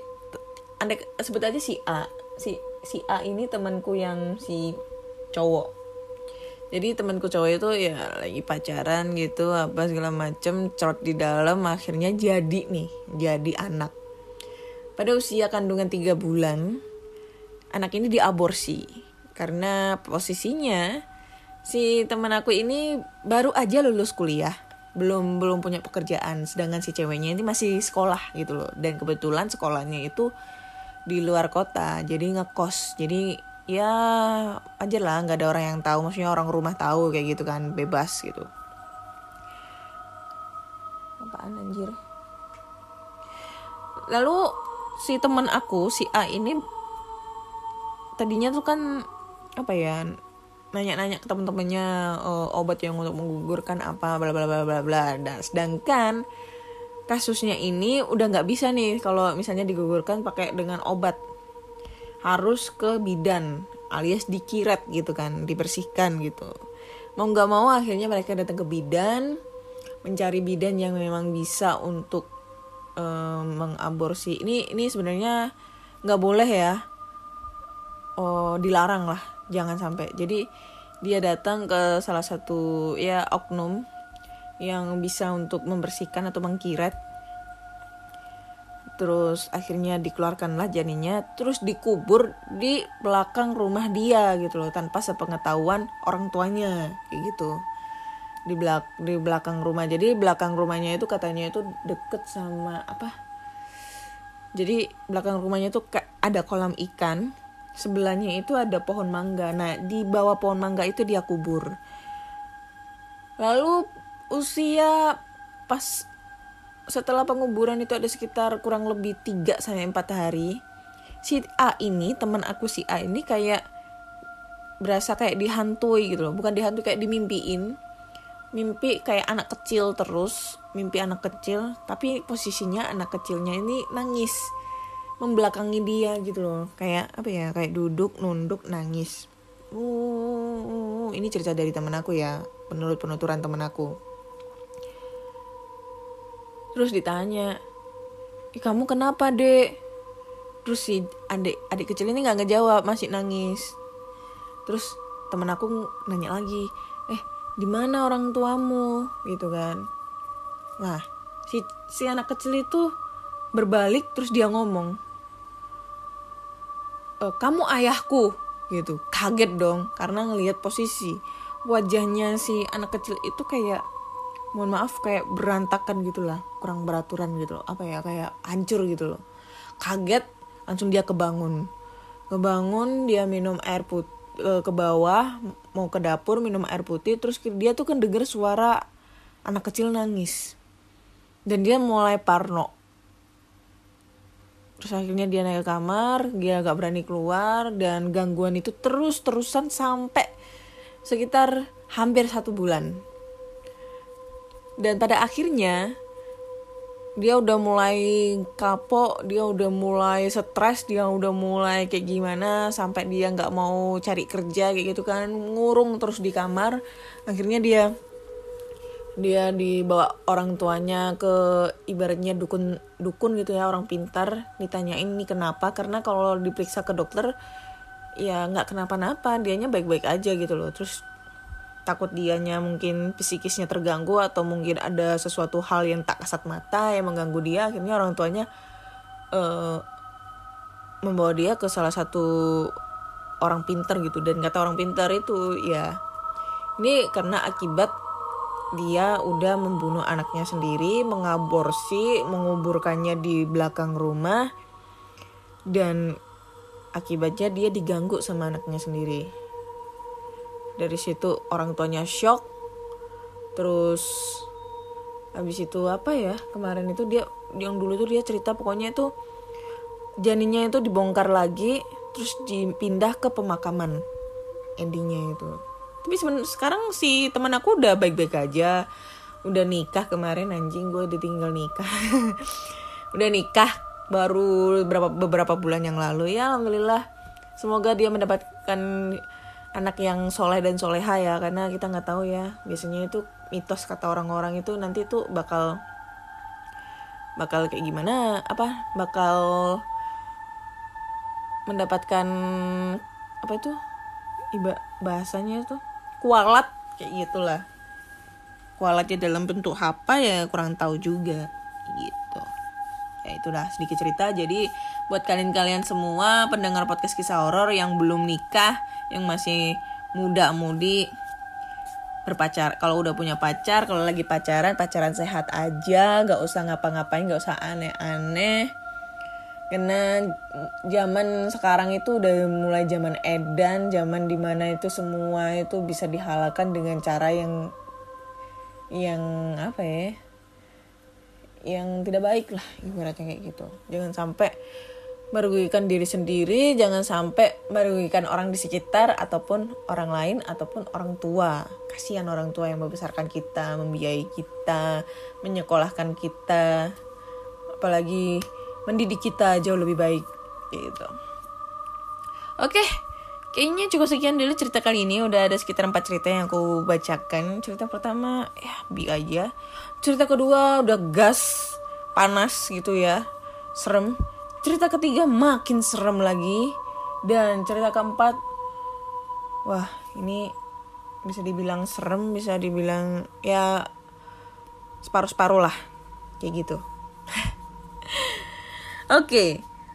andai sebut aja si A. Si si A ini temanku yang si cowok. Jadi temanku cowok itu ya lagi pacaran gitu apa segala macem cerot di dalam akhirnya jadi nih jadi anak pada usia kandungan tiga bulan anak ini diaborsi. Karena posisinya si teman aku ini baru aja lulus kuliah. Belum belum punya pekerjaan. Sedangkan si ceweknya ini masih sekolah gitu loh. Dan kebetulan sekolahnya itu di luar kota jadi ngekos. Jadi ya aja lah nggak ada orang yang tahu. Maksudnya orang rumah tahu kayak gitu kan bebas gitu. Apaan anjir? Lalu si temen aku si A ini tadinya tuh kan apa ya nanya-nanya ke temen-temennya eh, obat yang untuk menggugurkan apa? bla bla bla bla bla. Dan sedangkan kasusnya ini udah nggak bisa nih kalau misalnya digugurkan pakai dengan obat. Harus ke bidan alias dikiret gitu kan dibersihkan gitu. Mau nggak mau akhirnya mereka datang ke bidan mencari bidan yang memang bisa untuk eh, mengaborsi. Ini ini sebenarnya nggak boleh ya. Oh dilarang lah. Jangan sampai. Jadi dia datang ke salah satu ya oknum yang bisa untuk membersihkan atau mengkiret. Terus akhirnya dikeluarkanlah janinnya terus dikubur di belakang rumah dia gitu loh tanpa sepengetahuan orang tuanya. Kayak gitu di belak di belakang rumah jadi belakang rumahnya itu katanya itu deket sama apa jadi belakang rumahnya itu ada kolam ikan sebelahnya itu ada pohon mangga nah di bawah pohon mangga itu dia kubur lalu usia pas setelah penguburan itu ada sekitar kurang lebih 3 sampai 4 hari. Si A ini, teman aku si A ini kayak berasa kayak dihantui gitu loh. Bukan dihantui kayak dimimpiin. Mimpi kayak anak kecil terus, mimpi anak kecil, tapi posisinya anak kecilnya ini nangis membelakangi dia gitu loh. Kayak apa ya? Kayak duduk, nunduk, nangis. Uh, ini cerita dari temen aku ya, menurut penuturan temen aku terus ditanya Ih, kamu kenapa dek terus si adik adik kecil ini nggak ngejawab masih nangis terus temen aku nanya lagi di mana orang tuamu? Gitu kan. Lah si si anak kecil itu berbalik terus dia ngomong e, kamu ayahku. Gitu. Kaget dong karena ngelihat posisi wajahnya si anak kecil itu kayak mohon maaf kayak berantakan gitu lah kurang beraturan gitu loh. Apa ya kayak hancur gitu loh. Kaget langsung dia kebangun. Kebangun dia minum air putih ke bawah mau ke dapur minum air putih terus dia tuh kan denger suara anak kecil nangis. Dan dia mulai parno. Terus akhirnya dia naik ke kamar dia gak berani keluar dan gangguan itu terus terusan sampai sekitar hampir satu bulan. Dan pada akhirnya dia udah mulai kapok, dia udah mulai stres, dia udah mulai kayak gimana sampai dia nggak mau cari kerja kayak gitu kan, ngurung terus di kamar. Akhirnya dia dia dibawa orang tuanya ke ibaratnya dukun dukun gitu ya orang pintar. Ditanyain ini kenapa? Karena kalau diperiksa ke dokter ya nggak kenapa-napa dianya baik-baik aja gitu loh. Terus takut dianya mungkin psikisnya terganggu atau mungkin ada sesuatu hal yang tak kasat mata yang mengganggu dia akhirnya orang tuanya uh, membawa dia ke salah satu orang pinter gitu. Dan kata orang pinter itu ya ini karena akibat dia udah membunuh anaknya sendiri mengaborsi menguburkannya di belakang rumah dan akibatnya dia diganggu sama anaknya sendiri dari situ orang tuanya shock. Terus habis itu apa ya kemarin itu dia yang dulu tuh dia cerita pokoknya itu janinnya itu dibongkar lagi terus dipindah ke pemakaman endingnya itu. Tapi sekarang si teman aku udah baik-baik aja. Udah nikah kemarin anjing gue ditinggal nikah. Udah nikah baru beberapa beberapa bulan yang lalu. Ya alhamdulillah. Semoga dia mendapatkan anak yang soleh dan soleha ya karena kita nggak tahu ya. Biasanya itu mitos kata orang-orang itu nanti tuh bakal bakal kayak gimana apa bakal mendapatkan apa itu? Iba bahasanya itu kualat kayak gitulah. Kualatnya dalam bentuk apa ya kurang tahu juga gitu. Ya itulah sedikit cerita. Jadi buat kalian-kalian semua pendengar podcast kisah horor yang belum nikah yang masih muda-mudi berpacar. Kalau udah punya pacar kalau lagi pacaran pacaran sehat aja nggak usah ngapa-ngapain nggak usah aneh-aneh. Karena zaman sekarang itu udah mulai zaman edan zaman di mana itu semua itu bisa dihalalkan dengan cara yang yang apa ya yang tidak baik lah ibaratnya kayak gitu. Jangan sampai merugikan diri sendiri, jangan sampai merugikan orang di sekitar ataupun orang lain ataupun orang tua. Kasihan orang tua yang membesarkan kita, membiayai kita, menyekolahkan kita, apalagi mendidik kita jauh lebih baik gitu. Oke, kayaknya cukup sekian dulu cerita kali ini. Udah ada sekitar 4 cerita yang aku bacakan. Cerita pertama ya bi aja. Cerita kedua udah gas, panas gitu ya. Serem cerita ketiga makin serem lagi. Dan cerita keempat wah ini bisa dibilang serem bisa dibilang ya separuh-separuh lah. Kayak gitu. Oke okay.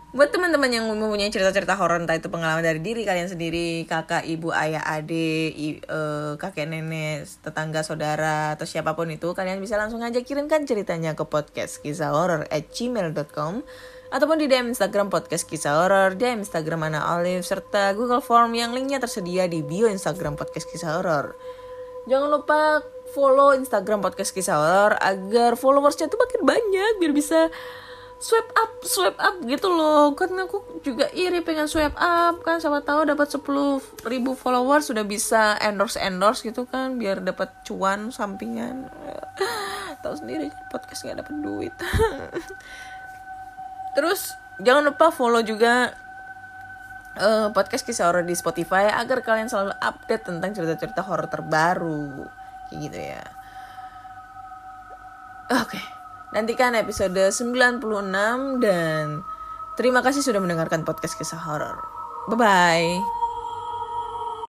buat teman-teman yang mempunyai cerita-cerita horor entah itu pengalaman dari diri kalian sendiri kakak ibu ayah adik i, uh, kakek nenek tetangga saudara atau siapa pun itu kalian bisa langsung aja kirimkan ceritanya ke podcast kisah horror at gmail.com ataupun di DM Instagram podcast kisah horor, DM Instagram Ana Olive, serta Google Form yang linknya tersedia di bio Instagram podcast kisah horor. Jangan lupa follow Instagram podcast kisah horor agar followersnya tuh makin banyak biar bisa swipe up, swipe up gitu loh. Karena aku juga iri pengen swipe up kan, siapa tahu dapat 10 ribu followers sudah bisa endorse endorse gitu kan, biar dapat cuan sampingan. tahu sendiri kan podcast nggak dapat duit. Terus jangan lupa follow juga uh, podcast kisah horor di Spotify agar kalian selalu update tentang cerita-cerita horor terbaru. Kayak gitu ya. Oke. Okay. Nantikan episode 96 dan terima kasih sudah mendengarkan podcast kisah horor. Bye bye.